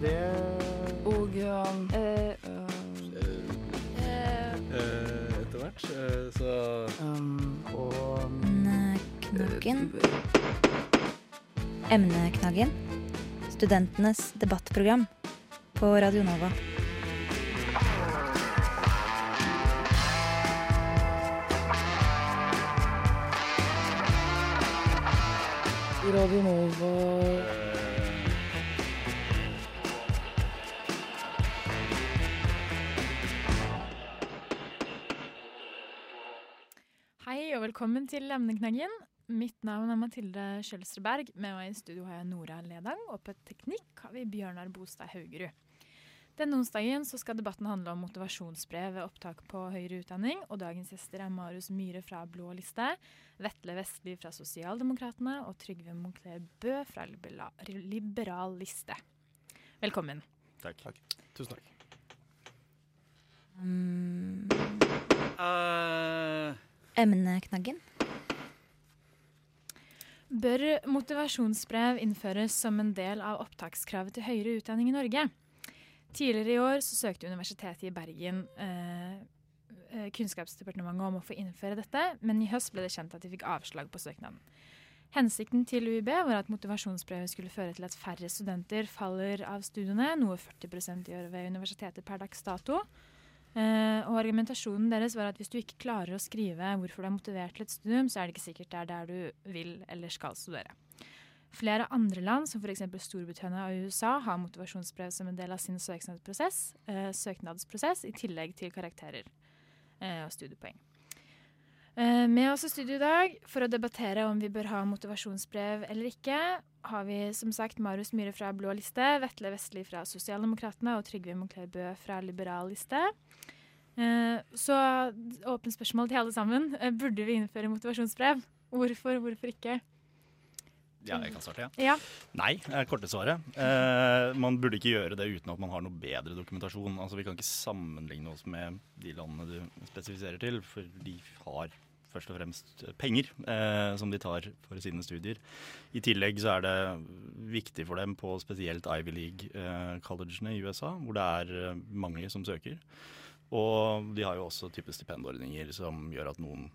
Det Og um, Eh, eh, Eh, etter hvert. så um, og Emneknaggen. Emneknaggen. Studentenes debattprogram på Radio Nova. Radio Nova velkommen til Emneknaggen. Mitt navn er Mathilde Kjølstreberg. Med meg i studio har jeg Nora Ledang, og på teknikk har vi Bjørnar Bostad Haugerud. Denne onsdagen så skal debatten handle om motivasjonsbrev ved opptak på høyere utdanning. og Dagens gjester er Marius Myhre fra Blå liste, Vetle Vestli fra Sosialdemokratene og Trygve Moncler Bø fra Libera- Liberal liste. Velkommen. takk. Tusen takk. Mm, Eh, emneknaggen. Bør motivasjonsbrev innføres som en del av opptakskravet til høyere utdanning i Norge? Tidligere i år søkte Universitetet i Bergen eh, eh, Kunnskapsdepartementet om å få innføre dette, men i høst ble det kjent at de fikk avslag på søknaden. Hensikten til UiB var at motivasjonsbrevet skulle føre til at færre studenter faller av studiene, noe 40% gjør ved universitetet per dags dato. Eh, og argumentasjonen deres var at hvis du ikke klarer å skrive hvorfor du er motivert til et studium, så er det ikke sikkert det er der du vil eller skal studere. Flere andre land, som f.eks. Storbritannia og USA, har motivasjonsbrev som en del av sin søknadsprosess, uh, søknadsprosess i tillegg til karakterer uh, og studiepoeng. Eh, med oss i studio i dag for å debattere om vi bør ha motivasjonsbrev eller ikke, har vi som sagt Marius Myhre fra Blå liste, Vetle Vestli fra Sosialdemokratene og Trygve Moncler Bø fra Liberal liste. Eh, så åpent spørsmål til alle sammen. Eh, burde vi innføre motivasjonsbrev? Hvorfor, hvorfor ikke? ja, jeg kan starte, ja. Ja. Nei, er korte svaret. Eh, man burde ikke gjøre det uten at man har noe bedre dokumentasjon. Altså, Vi kan ikke sammenligne oss med de landene du spesifiserer til, for de har først og fremst penger eh, som de tar for sine studier. I tillegg så er det viktig for dem på spesielt Ivy League-collegene i USA, hvor det er eh, mange som søker. Og de har jo også type stipendordninger som gjør at noen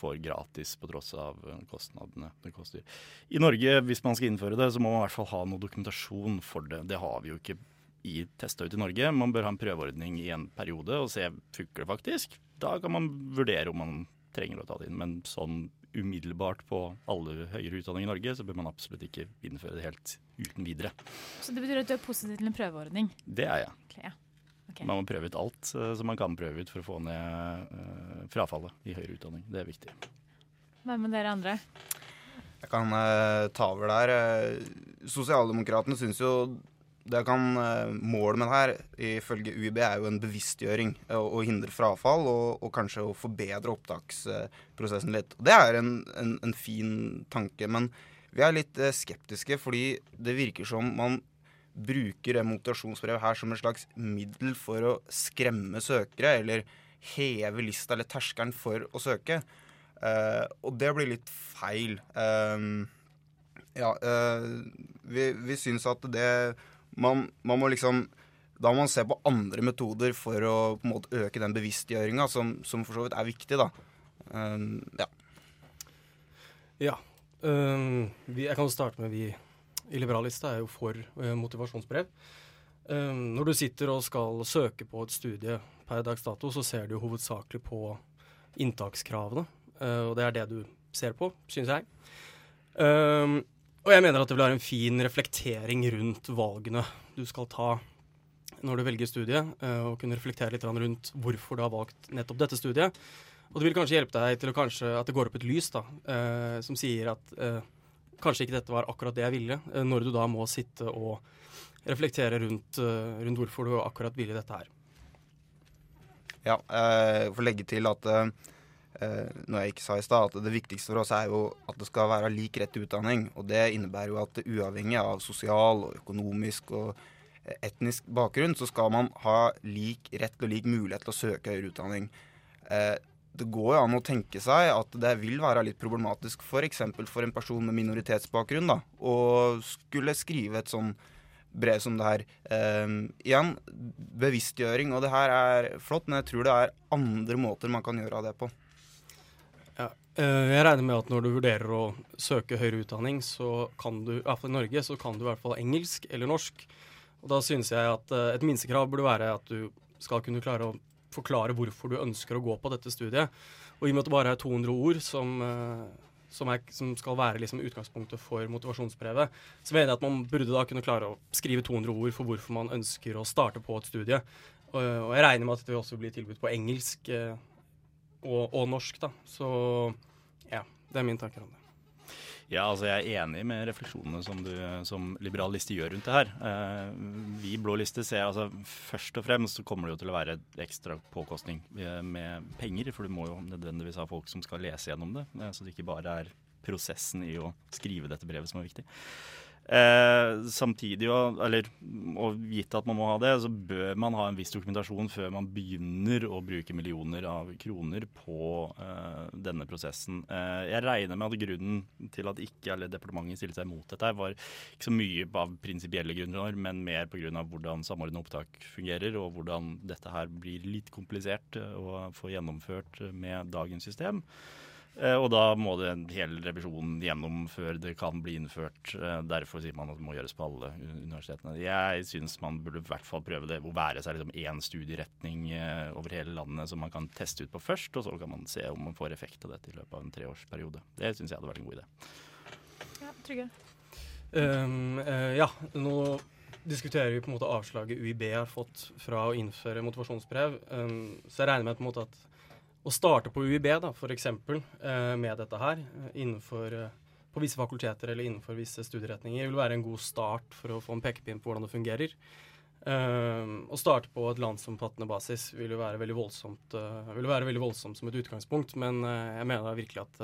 får gratis på tross av eh, kostnadene det koster. I Norge, hvis man skal innføre det, så må man i hvert fall ha noe dokumentasjon for det. Det har vi jo ikke i testa ut i Norge. Man bør ha en prøveordning i en periode og se funker det faktisk. Da kan man vurdere om man trenger å ta det inn. Men sånn umiddelbart på alle høyere utdanning i Norge, så bør man absolutt ikke innføre det helt uten videre. Så det betyr at du er positiv til en prøveordning? Det er jeg. Okay, ja. okay. Man må prøve ut alt eh, som man kan prøve ut for å få ned eh, frafallet i høyere utdanning. Det er viktig. Hva med dere andre? Jeg kan eh, ta over der. Sosialdemokratene syns jo det kan eh, Målet med det her, ifølge UiB, er jo en bevisstgjøring. eh, Å hindre frafall og, og kanskje å forbedre opptaksprosessen litt. Og Det er en, en, en fin tanke, men vi er litt eh, skeptiske fordi det virker som man bruker motivasjonsbrevet her som et slags middel for å skremme søkere, eller heve lista eller terskelen for å søke. Uh, og det blir litt feil. Uh, ja, uh, vi, vi syns at det man, man må liksom Da må man se på andre metoder for å på en måte øke den bevisstgjøringa, som, som for så vidt er viktig, da. Um, ja. Ja. um, vi, jeg kan jo starte med vi i Liberalista er jo for øh, motivasjonsbrev. Um, når du sitter og skal søke på et studie per dags dato, så ser du jo hovedsakelig på inntakskravene. Uh, og det er det du ser på, syns jeg. Øhm, og jeg mener at det vil være en fin reflektering rundt valgene du skal ta når du velger studie, øh, og kunne reflektere litt rundt hvorfor du har valgt nettopp dette studiet. Og det vil kanskje hjelpe deg til kanskje, at det går opp et lys da, eh, som sier at eh, kanskje ikke dette var akkurat det jeg ville, eh, når du da må sitte og reflektere rundt, eh, rundt hvorfor du akkurat ville dette her. Ja, eh, jeg får legge til at eh, noe jeg ikke sa i stad, at det viktigste for oss er jo at det skal være lik rett til utdanning. Og det innebærer jo at uavhengig av sosial og økonomisk og eh, etnisk bakgrunn, så skal man ha lik rett og lik mulighet til å søke høyere utdanning. Eh, det går jo an å tenke seg at det vil være litt problematisk f.eks. For, for en person med minoritetsbakgrunn da, å skulle skrive et sånn brev som det her. Eh, igjen, bevisstgjøring, og det her er flott, men jeg tror det er andre måter man kan gjøre det på. Eh, jeg regner med at når du vurderer å søke høyere utdanning, så kan du, i hvert fall i Norge, så kan du i hvert fall engelsk eller norsk. Og da synes jeg at eh, et minstekrav burde være at du skal kunne klare å forklare hvorfor du ønsker å gå på dette studiet. Og i og med at det bare er 200 ord som, eh, som, er, som skal være liksom utgangspunktet for motivasjonsbrevet, så mener jeg at man burde da kunne klare å skrive 200 ord for hvorfor man ønsker å starte på et studie. Og, og jeg regner med at det også blir tilbudt på engelsk og, og norsk, da. Så ja, det er min tanker om det. Ja, altså Jeg er enig med refleksjonene som du som liberal liste gjør rundt det her. Eh, vi i Blå liste ser altså først og fremst så kommer det jo til å være ekstra påkostning eh, med penger. For du må jo nødvendigvis ha folk som skal lese gjennom det. Eh, så det ikke bare er prosessen i å skrive dette brevet som er viktig. Eh, samtidig, og, eller, og gitt at man må ha det, så bør man ha en viss dokumentasjon før man begynner å bruke millioner av kroner på eh, denne prosessen. Eh, jeg regner med at grunnen til at ikke alle departementet stilte seg mot dette, var ikke så mye av prinsipielle grunner, men mer pga. hvordan samordna opptak fungerer, og hvordan dette her blir litt komplisert eh, å få gjennomført med dagens system. Eh, og da må det en hel revisjon gjennom før det kan bli innført. Eh, derfor sier man at det må gjøres på alle universitetene. Jeg syns man burde i hvert fall prøve det å være seg liksom én studieretning eh, over hele landet som man kan teste ut på først, og så kan man se om man får effekt av dette i løpet av en treårsperiode. Det syns jeg hadde vært en god idé. Ja, Trygge? Um, uh, ja, nå diskuterer vi på en måte avslaget UiB har fått fra å innføre motivasjonsbrev. Um, så jeg regner med på en måte at å starte på UiB, da, f.eks. Eh, med dette her, eh, innenfor, eh, på visse fakulteter eller innenfor visse studieretninger, vil være en god start for å få en pekepinn på hvordan det fungerer. Å starte på et landsomfattende basis vil jo være veldig voldsomt, vil være veldig voldsomt som et utgangspunkt, men jeg mener virkelig at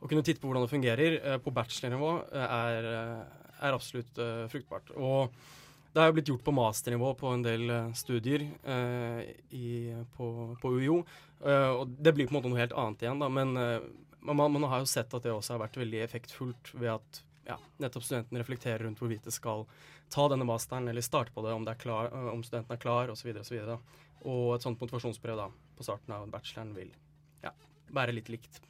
å kunne titte på hvordan det fungerer på bachelornivå er, er absolutt fruktbart. Og det er jo blitt gjort på masternivå på en del studier i, på, på UiO. Eh, og det blir på en måte noe helt annet igjen, da. Men eh, man, man, har jo sett at det også har vært veldig effektfullt ved at ja, nettopp studentene reflekterer rundt hvorvidt de skal ta denne masteren eller starte på det, om, det klar, uh, om studenten er klar osv. Og, så videre, og, og et sånt motivasjonsbrev da, på starten av bacheloren vil ja, være litt likt.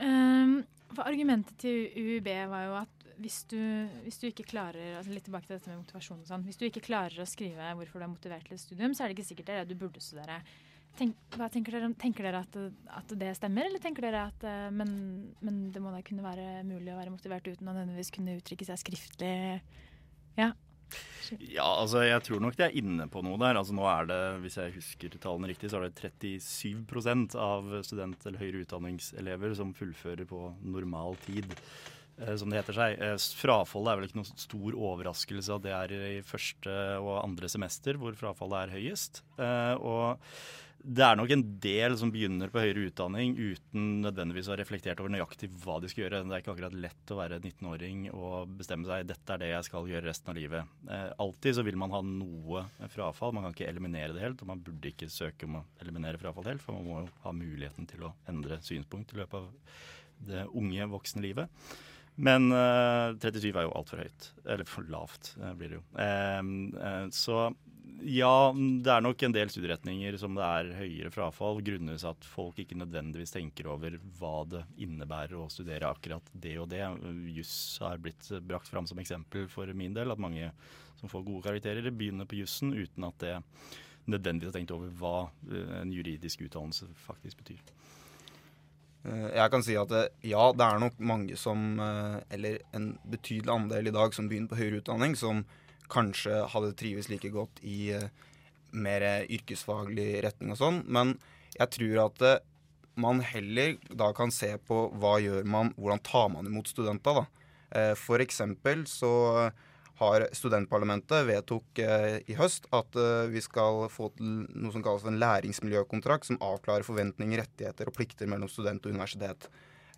Um, for argumentet til UiB var jo at hvis du, hvis du, ikke klarer altså litt tilbake til dette med motivasjon og sånn, hvis du ikke klarer å skrive hvorfor du er motivert til et studium, så er det ikke sikkert det er det du burde studere. Tenk, tenker dere, tenker dere at, at, det stemmer, eller tenker dere at eh, men, men, det må da kunne være mulig å være motivert uten å nødvendigvis kunne uttrykke seg skriftlig? Ja. Ja, altså jeg tror nok de er inne på noe der. Altså nå er det, hvis jeg husker tallene riktig, så er det 37% av student- eller høyere utdanningselever som fullfører på normal tid. Eh, som det heter seg. Eh, frafallet er vel ikke noen stor overraskelse at det er i første og andre semester hvor frafallet er høyest. Eh, og det er nok en del som begynner på høyere utdanning uten nødvendigvis å ha reflektert over nøyaktig hva de skal gjøre. Det er ikke akkurat lett å være 19-åring og bestemme seg dette er det jeg skal gjøre resten av livet. alltid så vil man ha noe frafall. Man kan ikke eliminere det helt, og man burde ikke søke om å eliminere frafall helt, for man må jo ha muligheten til å endre synspunkt i løpet av det unge, voksne livet. Men uh, 37 er jo altfor høyt. Eller for lavt, uh, blir det jo. Uh, så ja, det er nok en del studieretninger som det er høyere frafall grunnet at folk ikke nødvendigvis tenker over hva det innebærer å studere akkurat det og det. Juss har blitt brakt fram som eksempel for min del. At mange som får gode karakterer, begynner på jussen uten at det nødvendigvis har tenkt over hva en juridisk utdannelse faktisk betyr. Eh, jeg kan si at eh, ja, det er nok mange som, eh, eller en betydelig andel i dag, som begynner på høyere utdanning, som kanskje hadde trives like godt i mer yrkesfaglig retning og sånn. Men jeg tror at man heller da kan se på hva gjør man, hvordan tar man imot studenter, da. For eksempel så har studentparlamentet vedtok eh, i høst at eh, vi skal få til noe som kalles en læringsmiljøkontrakt, som avklarer forventninger, rettigheter og plikter mellom student og universitet.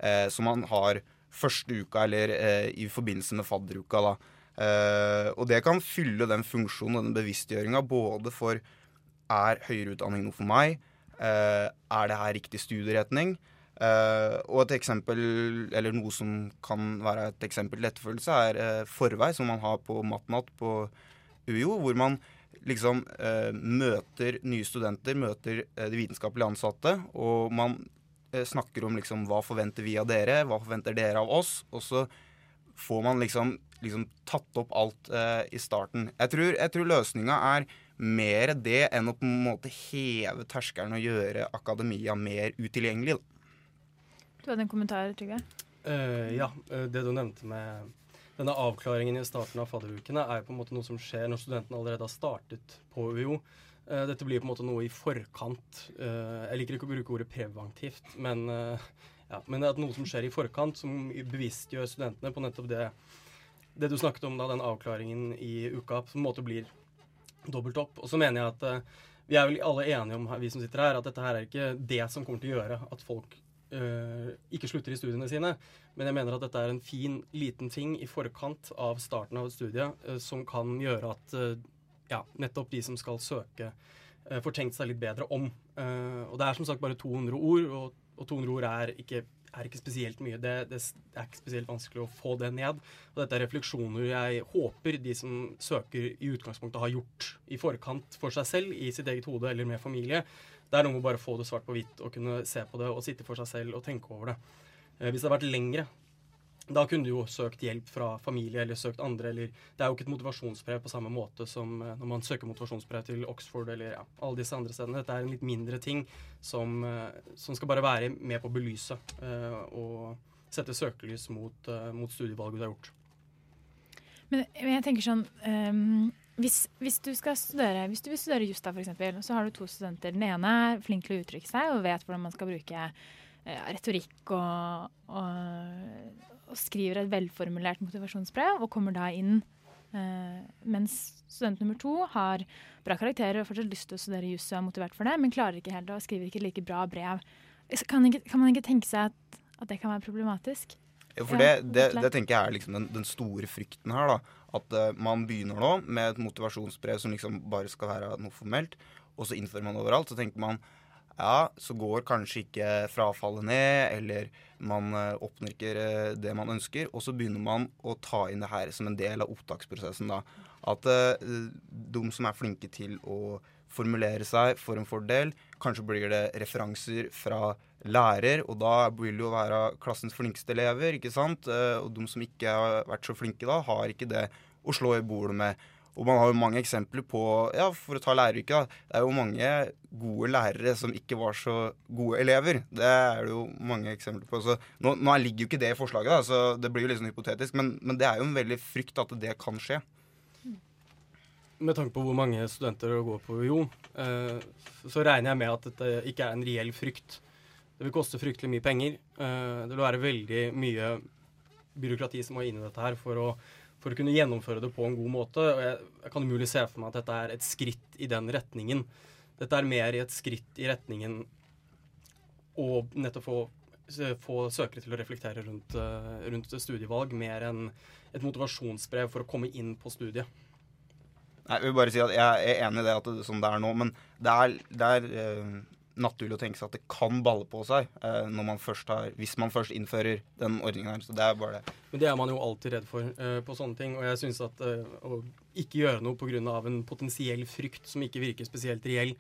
Eh, som man har første uka, eller i forbindelse med fadderuka. da. Og det kan fylle den funksjonen og den bevisstgjøringa både for er høyere utdanning noe for meg? Er det her riktig studieretning? Eh, og et eksempel, eller noe som kan være et eksempel til etterfølgelse, er uh, forvei, som man har på Matnat på UiO, hvor man liksom uh, møter nye studenter, møter de vitenskapelige ansatte, og man snakker om liksom hva forventer vi av dere, hva forventer dere av oss, og så får man liksom, liksom tatt opp alt i starten. Jeg tror, jeg tror løsninga er mer det enn å på en måte heve terskelen og gjøre akademia mer utilgjengelig. Da. Du hadde en kommentar, Trygve? Uh, ja, eh, det du nevnte med denne avklaringen i starten av fadderukene, er jo på en måte noe som skjer når studentene allerede har startet på UiO. Uh, dette blir på en måte noe i forkant. Uh, jeg liker ikke å bruke ordet preventivt, men, eh, ja, men det noe som skjer i forkant, som bevisstgjør studentene på nettopp det, det du snakket om, da, den avklaringen i uka, på en måte blir dobbelt opp. Og så mener jeg at eh, vi er vel alle enige om, vi som sitter her, at dette her er ikke det som kommer til å gjøre at folk eh, ikke slutter i studiene sine. Men jeg mener at dette er en fin, liten ting i forkant av starten av et studie øh, som kan gjøre at øh, ja, nettopp de som skal søke, får tenkt seg litt bedre om. Og det er som sagt bare 200 ord, og, og 200 ord er ikke, er ikke spesielt mye. Det, det er ikke spesielt vanskelig å få det ned. Og dette er refleksjoner jeg håper de som søker, i utgangspunktet har gjort i forkant for seg selv, i sitt eget hode eller med familie. Det er noe med å bare få det svart på hvitt og kunne se på det og sitte for seg selv og tenke over det. Eh, hvis det hadde vært lengre, da kunne du jo søkt hjelp fra familie eller søkt andre. eller Det er jo ikke et motivasjonsbrev på samme måte som eh, når man søker motivasjonsbrev til Oxford eller ja, alle disse andre stedene. Dette er en litt mindre ting som, eh, som skal bare være med på å belyse og sette søkelys mot, mot studievalget du har gjort. Men, jeg tenker sånn ehm, hvis, hvis du skal studere Hvis du vil studere juss, så har du to studenter. Den ene er flink til å uttrykke seg og vet hvordan man skal bruke ja, retorikk og, og, og skriver et velformulert motivasjonsbrev, og kommer da inn. eh, mens student nummer to har bra karakterer og fortsatt lyst til å studere juss og er motivert for det, men klarer ikke helt og skriver ikke like bra brev. Kan, ikke, kan man ikke tenke seg at, at det kan være problematisk? Ja, for det, det, det tenker jeg er liksom den, den store frykten her. da. At uh, man begynner nå med et motivasjonsbrev som liksom bare skal være noe formelt, og så innfører man overalt. Så tenker man ja, så går kanskje ikke frafallet ned, eller man uh, oppnår ikke uh, det man ønsker. Og så begynner man å ta inn det her som en del av opptaksprosessen. da. At de som er flinke til å formulere seg for en fordel, kanskje blir det referanser fra lærer, og da vil det jo være klassens flinkeste elever, ikke sant? Eh, Og de som ikke har vært så flinke da, har ikke det å slå i bordet med. Og man har jo mange eksempler på, ja, for å ta læreryrket, da, det er jo mange gode lærere som ikke var så gode elever. Det er det jo mange eksempler på. Så nå, nå ligger jo ikke det i forslaget, da, så det blir jo sånn hypotetisk, men, men det er jo en veldig frykt at det kan skje. Med tanke på hvor mange studenter det går på UiO, eh, så regner jeg med at dette ikke er en reell frykt. Det vil koste fryktelig mye penger. Eh, det vil være veldig mye byråkrati som må inn i dette her for å, for å kunne gjennomføre det på en god måte. Og jeg, jeg kan umulig se for meg at dette er et skritt i den retningen. Dette er mer et skritt i retningen å nettopp få, få søkere til å reflektere rundt, eh, rundt studievalg, mer enn et motivasjonsbrev for å komme inn på studiet. Nei, jeg vil bare si at jeg er enig i det at det er sånn det er nå, men det er, det er uh, naturlig å tenke seg at det kan balle på seg uh, man har, hvis man først innfører den ordningen her. Så det er bare det. Men det er man jo alltid redd for uh, på sånne ting. Og jeg syns at å ikke gjøre noe pga. en potensiell frykt som ikke virker spesielt reell,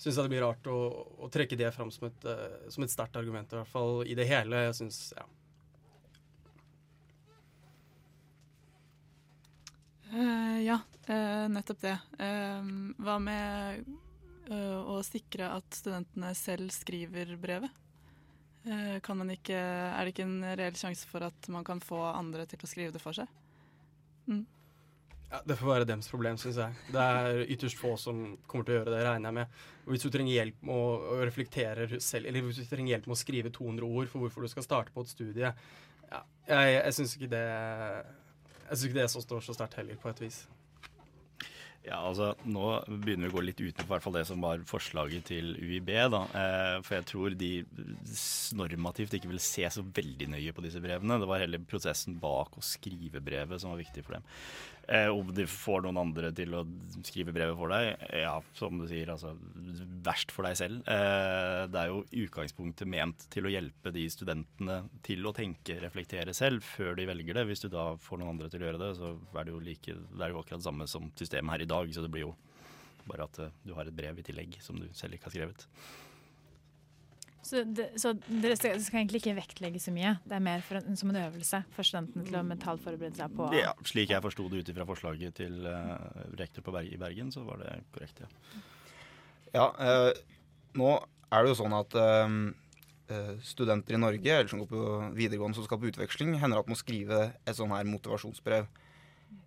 syns jeg det blir rart å, å trekke det fram som et, som et sterkt argument, i hvert fall i det hele. Jeg synes, ja. Eh, ja, uh, nettopp det. Uh, hva med eh, å sikre at studentene selv skriver brevet? Kan man ikke, er det ikke en reell sjanse for at man kan få andre til å skrive det for seg? Ja, Det får være dems problem, syns jeg. Det er ytterst få som kommer til å gjøre det, regner jeg med. Og hvis du trenger hjelp med å reflektere selv, eller hvis du trenger hjelp med å skrive 200 ord for hvorfor du skal starte på et studie, ja, jeg, jeg syns ikke det jeg synes ikke det står så sterkt heller, på et vis. Ja, altså Nå begynner vi å gå litt utenfor hvert det som var forslaget til UiB. da, eh, For jeg tror de normativt ikke vil se så veldig nøye på disse brevene. Det var heller prosessen bak å skrive brevet som var viktig for dem. Eh, om de får noen andre til å skrive brevet for deg, ja, som du sier, altså verst for deg selv. Eh, det er jo utgangspunktet ment til å hjelpe de studentene til å tenke, reflektere selv, før de velger det. Hvis du da får noen andre til å gjøre det, så er det jo, like, det er jo akkurat det samme som systemet her i dag. Så det blir jo bare at eh, du har et brev i tillegg som du selv ikke har skrevet. Så, det, så dere skal, skal egentlig ikke vektlegge så mye? Det er mer en, som en øvelse for studentene til å mentalforberede seg på Ja, Slik jeg forsto det ut ifra forslaget til uh, rektor på Berg, i Bergen, så var det korrekt, ja. Ja, uh, nå er det jo sånn at eh, eh, studenter i Norge eller som går på videregående som skal på utveksling, hender at må skrive et sånn her motivasjonsbrev.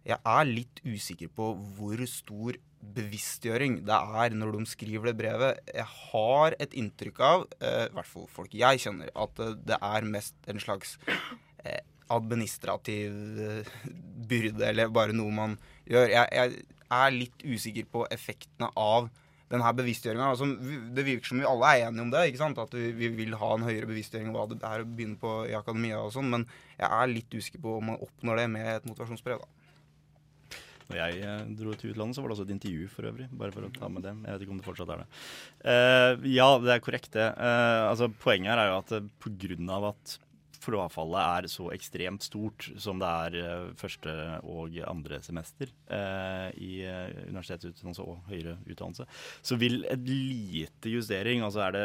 Jeg er litt usikker på hvor stor bevisstgjøring det er når de skriver det brevet. Jeg har et inntrykk av, eh, i hvert fall folk jeg kjenner, at eh, det er mest en slags eh, administrativ byrde, eller bare noe man gjør. Jeg, er litt usikker på effektene av denne bevisstgjøringa. Altså, det virker som vi alle er enige om det, ikke sant? at vi, vi vil ha en høyere bevisstgjøring om hva det er å begynne på i akademia og sånn, men jeg er litt usikker på om man oppnår det med et motivasjonsbrev. da. Når jeg eh, dro til utlandet, så var det også et intervju for øvrig. Bare for å ta med det. Jeg vet ikke om det fortsatt er det. Uh, ja, det er korrekt, det. Uh, altså, poenget her er jo at uh, pga. at frafallet er så ekstremt stort som det er første og andre semester i universitetsutdannelse og høyere utdannelse, så vil et lite justering, altså er det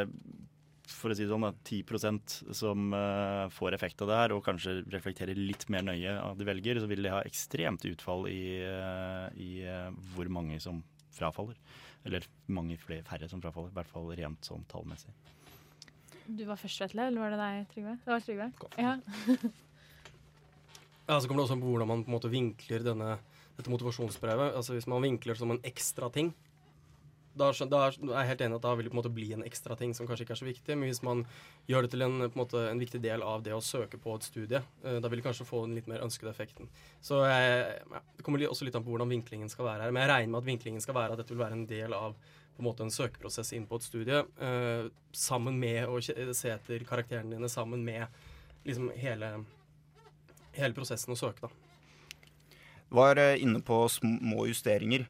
for å si det sånn, 10% som uh, får effekt av det her, og kanskje reflekterer litt mer nøye av de velger, så vil det ha ekstremt utfall i, uh, i uh, hvor mange som frafaller. Eller mange flere, færre som frafaller, i hvert fall rent sånn tallmessig. Du var først, Vetle, eller var det deg, Trygve? Det var Trygve. Ja. ja, så kommer det også på hvordan man på en måte vinkler denne, dette motivasjonsbrevet. Altså Hvis man vinkler det som en ekstra ting, da, er jeg helt enig at da vil det på en måte bli en ekstra ting som kanskje ikke er så viktig. Men hvis man gjør det til en, en, måte, en viktig del av det å søke på et studie, uh, da vil det kanskje få den litt mer ønskede effekten. Så jeg, ja, Det kommer også litt an på hvordan vinklingen skal være her. Men jeg regner med at vinklingen skal være at dette vil være en del av på en måte en søkeprosess inn på et studie, uh, sammen med å se etter karakterene dine, sammen med liksom hele, hele prosessen å søke, da. Var uh, inne på små justeringer.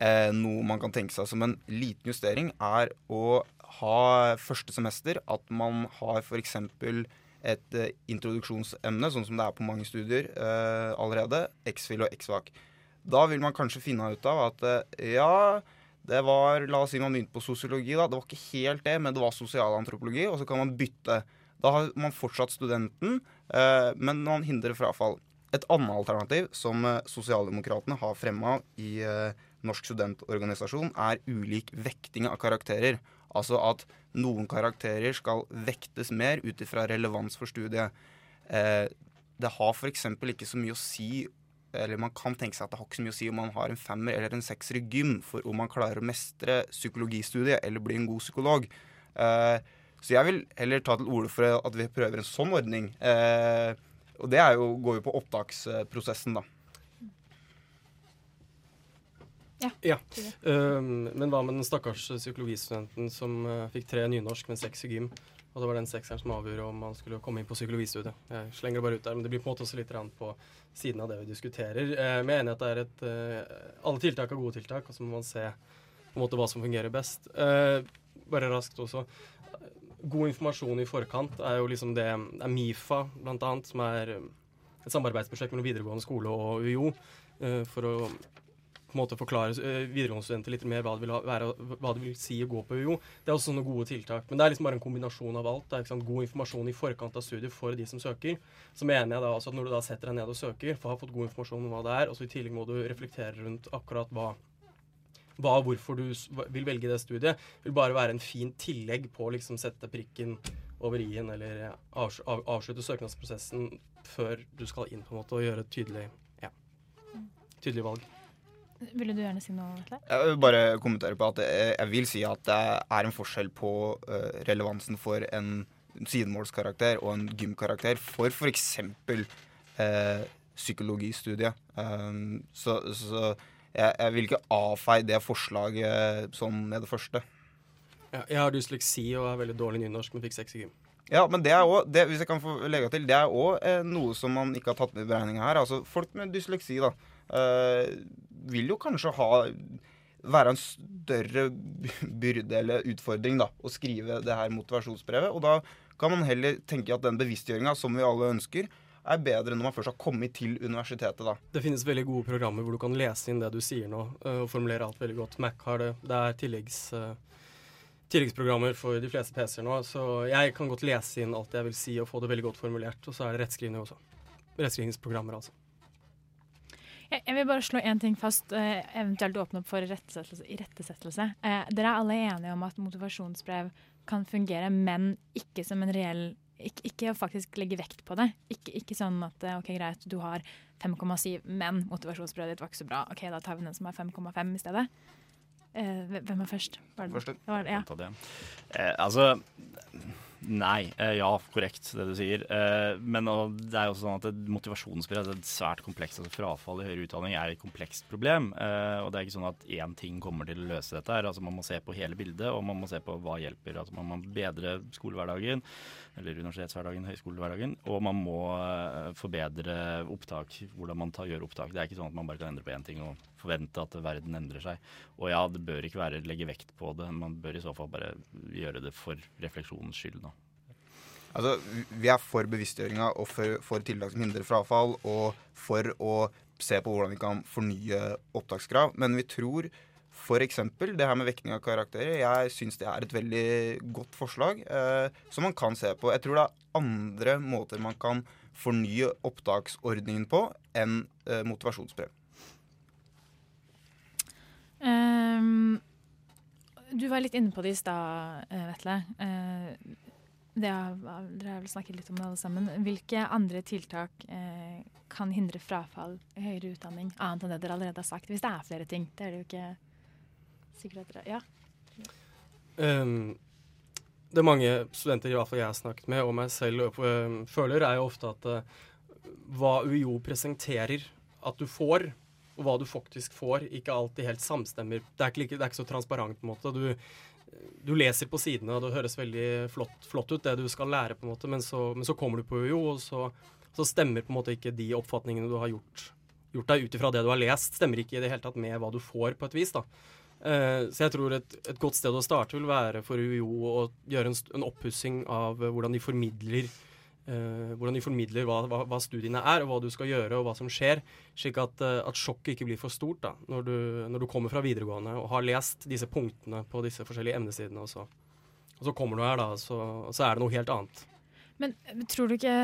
Eh, noe man kan tenke seg som en liten justering, er å ha første semester at man har f.eks. et eh, introduksjonsemne, sånn som det er på mange studier eh, allerede, X-FIL og X-VAK. Da vil man kanskje finne ut av at eh, ja, det var La oss si man begynte på sosiologi, da. Det var ikke helt det, men det var sosialantropologi, og så kan man bytte. Da har man fortsatt studenten, eh, men man hindrer frafall. Et annet alternativ som eh, sosialdemokratene har fremma i Norsk studentorganisasjon, er ulik vekting av karakterer. Altså at noen karakterer skal vektes mer ut ifra relevans for studiet. Eh, det har f.eks. ikke så mye å si eller man kan tenke seg at det har ikke så mye å si om man har en femmer eller en sekser i gym for om man klarer å mestre psykologistudiet eller bli en god psykolog. Eh, så jeg vil heller ta til orde for at vi prøver en sånn ordning. Eh, og det jo, går jo på opptaksprosessen, da. Ja. ja. Um, men hva med den stakkars psykologistudenten som uh, fikk tre nynorsk, men seks i gym? Og det var den sekseren som avgjorde om man skulle komme inn på psykologistudiet. Jeg slenger det bare ut der, men det blir på en måte også litt på siden av det vi diskuterer. Uh, men jeg er enig i at det er et uh, Alle tiltak er gode tiltak, og så må man se på en måte hva som fungerer best. Uh, bare raskt også. God informasjon i forkant er jo liksom det, det er MIFA, blant annet, som er et samarbeidsprosjekt mellom videregående skole og UiO. for å på en måte forklare uh, videregående studenter litt mer hva det, vil være, hva det vil si å gå på UiO. Det er også sånne gode tiltak. Men det er liksom bare en kombinasjon av alt. Det er sant, God informasjon i forkant av studiet for de som søker. Så mener jeg da altså at når du da setter deg ned og søker, for å ha fått god informasjon om hva det er, og så i tillegg må du reflektere rundt akkurat hva hva og hvorfor du vil velge det studiet, vil bare være en fin tillegg på å liksom sette prikken over i-en eller avslutte søknadsprosessen før du skal inn på en måte og gjøre et tydelig, ja, tydelig valg. Ville du gjerne si noe, Vetle? Jeg vil bare kommentere på at jeg vil si at det er en forskjell på eh, relevansen for en sidemålskarakter og en gymkarakter for f.eks. Eh, psykologistudiet. Um, så, så, jeg, jeg vil ikke avfeie det forslaget sånn med det første. Ja, jeg har dysleksi og er veldig dårlig nynorsk, men fikk seks i gym. Ja, men det er også, det, hvis jeg kan få legge til, det er òg eh, noe som man ikke har tatt med i beregninga her. Altså, folk med dysleksi da, eh, vil jo kanskje ha være en større byrde eller utfordring da, å skrive det her motivasjonsbrevet. Og da kan man heller tenke at den bevisstgjøringa som vi alle ønsker, er bedre når man først har kommet til universitetet. da. Det finnes veldig gode programmer hvor du kan lese inn det du sier nå, eh, og formulere alt veldig godt. Mac har det. Det er tilleggs, uh, tilleggsprogrammer for de fleste PC-er nå, så jeg kan godt lese inn alt jeg vil si og få det veldig godt formulert. Og så er det rettskrivning også. Rettskrivningsprogrammer, altså. Jeg vil bare slå én ting fast, uh, eventuelt åpne opp for irettesettelse. Uh, dere er alle enige om at motivasjonsbrev kan fungere, men ikke som en reell ikke, ikke faktisk legge vekt på det. Ikke, ikke, sånn at ok, greit, du har 5,7, men motivasjonsbrevet ditt var ikke så bra. Ok, da tar vi den som er 5,5 i stedet. Eh, hvem er først? Var det, Første. var det, ja. Eh, altså Nei. Eh, ja, korrekt det du sier. Eh, men det er jo sånn at motivasjonen motivasjonsbrev er et svært komplekst altså, Frafall i høyere utdanning er et komplekst problem. Eh, og det er ikke sånn at én ting kommer til å løse dette. her, altså Man må se på hele bildet, og man må se på hva hjelper. altså Man må bedre skolehverdagen, eller universitetshverdagen, høyskolehverdagen. Og man må forbedre opptak, hvordan man tar, gjør opptak. Det er ikke sånn at man bare kan endre på én ting og forvente at verden endrer seg. Og ja, det bør ikke være legge vekt på det. Man bør i så fall bare gjøre det for refleksjonens skyld. da. Altså, Vi er for bevisstgjøringa og for, for tiltak som hindrer frafall, og for å se på hvordan vi kan fornye opptakskrav. Men vi tror f.eks. det her med vekting av karakterer Jeg syns det er et veldig godt forslag eh, som man kan se på. Jeg tror det er andre måter man kan fornye opptaksordningen på enn eh, motivasjonsbrev. Um, du var litt inne på det i stad, eh, Vetle. Eh, det har, dere har vel snakket litt om det alle sammen. Hvilke andre tiltak eh, kan hindre frafall i høyere utdanning, annet enn det dere allerede har sagt? Hvis det er flere ting. Det er det jo ikke sikkert at dere Ja. Um, det mange studenter i hvert fall jeg har snakket med, og meg selv uh, føler, er jo ofte at uh, hva UiO presenterer at du får, og hva du faktisk får, ikke alltid helt samstemmer. Det er ikke, det er ikke så transparent. på en måte. Du, du leser på sidene, og det høres veldig flott, flott, ut, det du skal lære, på en måte, men så, men så kommer du på UiO, og så, så, stemmer på en måte ikke de oppfatningene du har gjort, gjort deg ut ifra det du har lest, stemmer ikke i det hele tatt med hva du får, på et vis. da. Uh, så jeg tror et, et, godt sted å starte vil være for UiO å gjøre en, en oppussing av uh, hvordan de formidler uh, hvordan de formidler hva, hva, hva, studiene er, og hva du skal gjøre, og hva som skjer. Slik at, at sjokket ikke blir for stort da, når du, når du, kommer fra videregående og har lest disse punktene på disse forskjellige emnesidene. Og så, og så kommer du her, da, så, så er det noe helt annet. Men tror du ikke,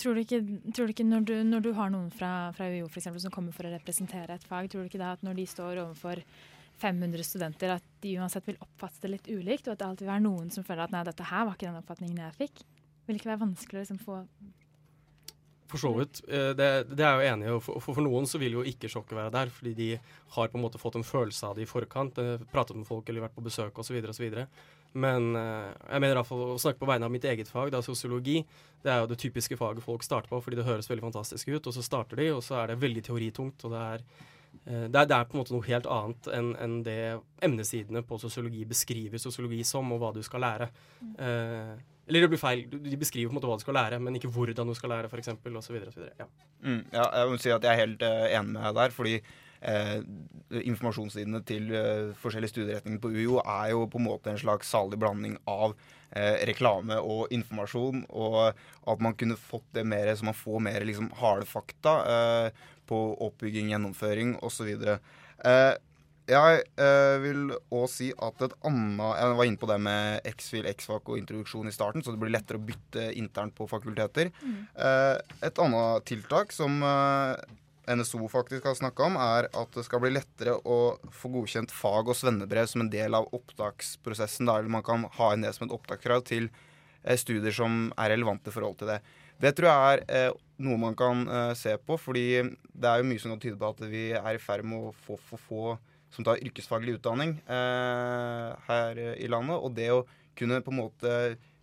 tror du ikke, tror du ikke når, du, når, du, har noen fra, fra UiO for eksempel, som kommer for å representere et fag, tror du ikke da at når de står overfor 500 studenter, at de uansett vil oppfatte det litt ulikt, og at det alltid vil være noen som føler at nei, dette her var ikke den oppfatningen jeg fikk? Vil det ikke være vanskelig å liksom få For så vidt. Det, det, er jeg jo enig i. For, for, noen så vil jo ikke sjokket være der, fordi de har på en måte fått en følelse av det i forkant. Pratet med folk eller vært på besøk osv. osv. Men jeg mener iallfall å snakke på vegne av mitt eget fag, det er sosiologi. Det er jo det typiske faget folk starter på fordi det høres veldig fantastisk ut. Og så starter de, og så er det veldig teoritungt. og det er det er, det er, på en måte noe helt annet enn, enn det emnesidene på sosiologi beskriver sosiologi som, og hva du skal lære. Mm. Eh, eller det blir feil. De beskriver på en måte hva du skal lære, men ikke hvordan du skal lære, f.eks. osv. Ja. Mm, ja, jeg må si at jeg er helt uh, enig med deg der, fordi eh, informasjonssidene til eh, forskjellige studieretninger på UiO er jo på en måte en slags salig blanding av eh, reklame og informasjon, og at man kunne fått det mer så man får mer liksom, harde fakta eh, på oppbygging, gjennomføring osv. Eh, jeg eh, vil òg si at et annet Jeg var inne på det med X-FIL, X-FAC og introduksjon i starten, så det blir lettere å bytte internt på fakulteter. Mm. Eh, et annet tiltak som eh, NSO faktisk har snakka om, er at det skal bli lettere å få godkjent fag- og svennebrev som en del av opptaksprosessen. Der man kan ha inn det som et opptakskrav til eh, studier som er relevante i forhold til det. Det tror jeg er eh, noe man kan eh, se på, fordi det er jo mye som kan tyde på at vi er i ferd med å få for få som tar yrkesfaglig utdanning eh, her i landet. Og det å kunne på en måte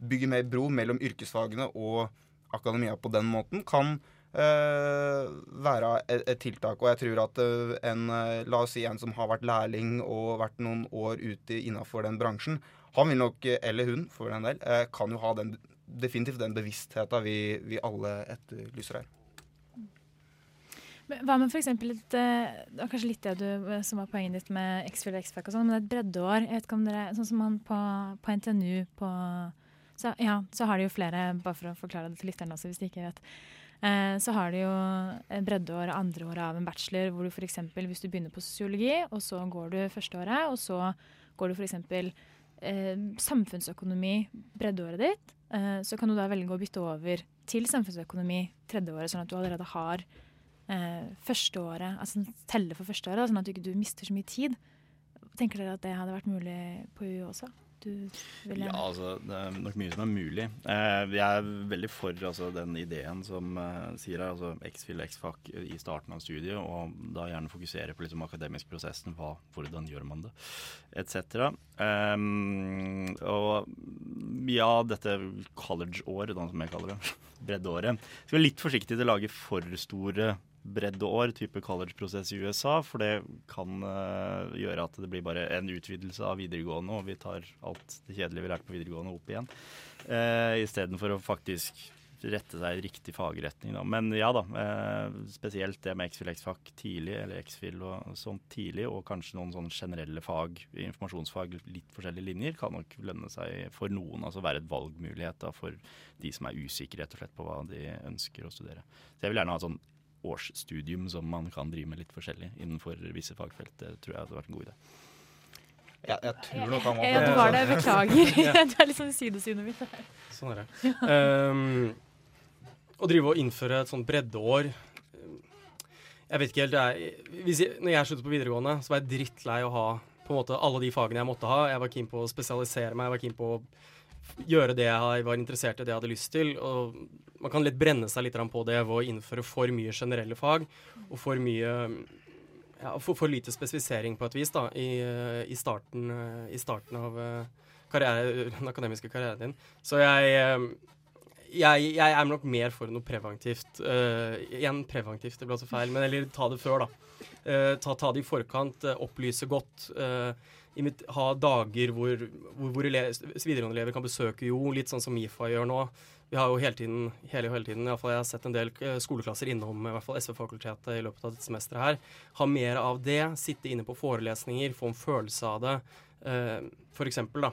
bygge mer bro mellom yrkesfagene og akademia på den måten kan eh, være et, tiltak. Og jeg tror at eh, en eh, La oss si en som har vært lærling og vært noen år ute innafor den bransjen, han vil nok, eh, eller hun for den del, eh, kan jo ha den, definitivt den bevisstheten vi, vi alle etterlyser her. Hva med eksempel et, eh, Det var kanskje litt det du, eh, som var poenget ditt med X-Fill og X-Fac og sånn, men et breddeår. Jeg vet ikke om dere, Sånn som man på, på NTNU på så, ja, så har de jo flere, bare for å forklare det til lytterne også, hvis de ikke vet. Eh, så har de jo breddeår og andreåret av en bachelor, hvor du f.eks. hvis du begynner på sosiologi, og så går du førsteåret, og så går du f.eks. Eh, samfunnsøkonomi breddeåret ditt, eh, så kan du da velge å bytte over til samfunnsøkonomi tredjeåret, sånn at du allerede har eh, førsteåret, altså telle for førsteåret, sånn at du ikke mister så mye tid. Tenker dere at det hadde vært mulig på UiO også? Ja, altså, det er nok mye som er mulig. Eh, jeg er veldig for altså, den ideen som eh, sier her, altså X-fil, X-Fac i starten av studiet, og da gjerne fokusere på liksom, akademisk prosessen, hva, hvordan gjør man det, etc. Eh, og ja, dette college-året, som jeg kaller det, breddeåret, skal være litt forsiktig til å lage for store breddeår, type college-prosess i USA, for det kan uh, gjøre at det blir bare en utvidelse av videregående, og vi tar alt det kjedelige vi lærte på videregående opp igjen, uh, istedenfor å faktisk rette seg i riktig fagretning. Da. Men ja da, eh, spesielt det med X-fil X-Fac tidlig, eller X-fil og sånt tidlig, og kanskje noen sånne generelle fag, informasjonsfag, litt forskjellige linjer, kan nok lønne seg for noen. Altså være et valgmulighet da, for de som er usikre rett og slett på hva de ønsker å studere. Så jeg vil gjerne ha et sånn årsstudium som man kan drive med litt forskjellig innenfor visse fagfelt. Det tror jeg hadde vært en god idé. Jeg, jeg tror nok han Ja, du var det. Beklager. det er liksom sidesynet mitt. Sånn er det. Um, å drive og innføre et sånt breddeår ehm, Jeg vet ikke helt. Det er, hvis jeg, når jeg sluttet på videregående, så var jeg drittlei å ha på en måte alle de fagene jeg måtte ha. Jeg var keen på å spesialisere meg. Jeg var keen på å gjøre det jeg var interessert i, det jeg hadde lyst til. Og man kan lett brenne seg litt på det ved å innføre for mye generelle fag og for mye ja, for, for lite spesifisering på et vis da, i, i, starten, i starten av eh, karriere, den akademiske karrieren din. Så jeg, eh, jeg, jeg er nok mer for noe preventivt. Uh, igjen preventivt, det ble også feil, men eller ta det før, da. Eh, ta, ta det i forkant, eh, opplyse godt. eh, ha dager hvor, hvor, hvor videregående-elever kan besøke jo, litt sånn som MIFA gjør nå. Vi har jo hele tiden, hele, hele tiden i fall jeg har sett en del skoleklasser innom i hvert fall SV-fakultetet i løpet av dette semesteret her. Ha mer av det. Sitte inne på forelesninger, få en følelse av det. For eksempel, da.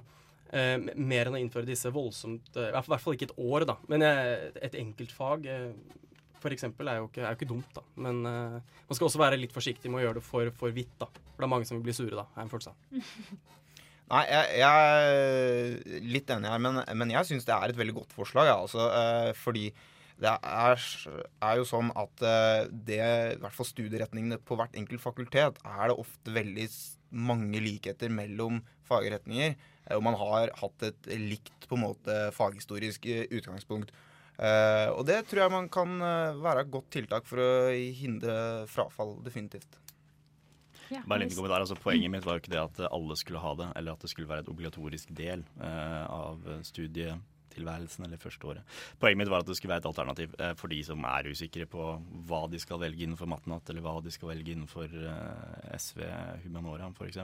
Eh, mer enn å innføre disse voldsomt I hvert fall ikke et år, da. Men eh, et enkeltfag eksempel er jo ikke, er jo ikke dumt, da. Men uh, man skal også være litt forsiktig med å gjøre det for, for vidt, da. For det er mange som vil bli sure, da, jeg en følelse. Nei, jeg, er litt enig her, men, men jeg syns det er et veldig godt forslag. Ja, altså, uh, fordi det er, er jo sånn at eh, det, i hvert fall studieretningene på hvert enkelt fakultet, er det ofte veldig mange likheter mellom fagretninger. Og man har hatt et likt på en måte faghistorisk utgangspunkt. Eh, og det tror jeg man kan eh, være et godt tiltak for å hindre frafall, definitivt. Ja, Bare en liten kommentar. Altså, poenget mitt var jo ikke det at alle skulle ha det, eller at det skulle være et obligatorisk del eh, av studietilværelsen eller førsteåret. Poenget mitt var at det skulle være et alternativ eh, for de som er usikre på hva de skal velge innenfor mattenatt, eller hva de skal velge innenfor eh, SV Humanora f.eks.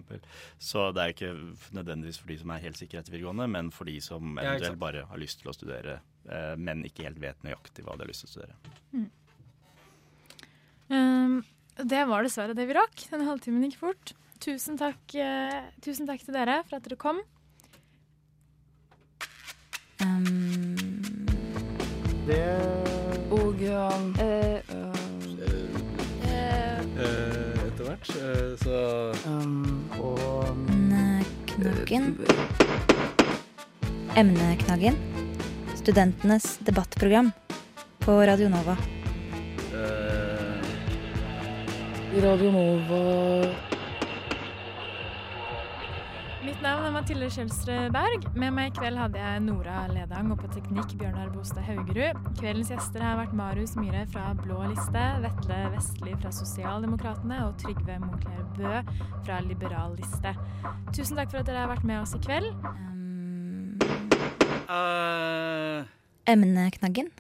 Så det er ikke nødvendigvis for de som er helt sikre etter videregående, men for de som eventuelt bare har lyst til å studere, men ikke helt vet nøyaktig hva de har lyst til å studere. Um, det var dessverre det vi rakk. Denne halvtimen gikk fort. Tusen takk, uh, tusen takk til dere for at dere kom. Um, Og eh, Etter hvert, så um, og Emneknaggen. Emneknaggen. Studentenes debattprogram på Radio Nova. Radio Nova Mitt navn er Mathilde Kjelsrud Berg. Med meg i kveld hadde jeg Nora Ledang og på teknikk Bjørnar Bostad Haugerud. Kveldens gjester har vært Marius Myhre fra Blå liste, Vetle Vestli fra Sosialdemokratene og Trygve Moncler Bø fra Liberal liste. Tusen takk for at dere har vært med oss i kveld. Um, Emneknaggen.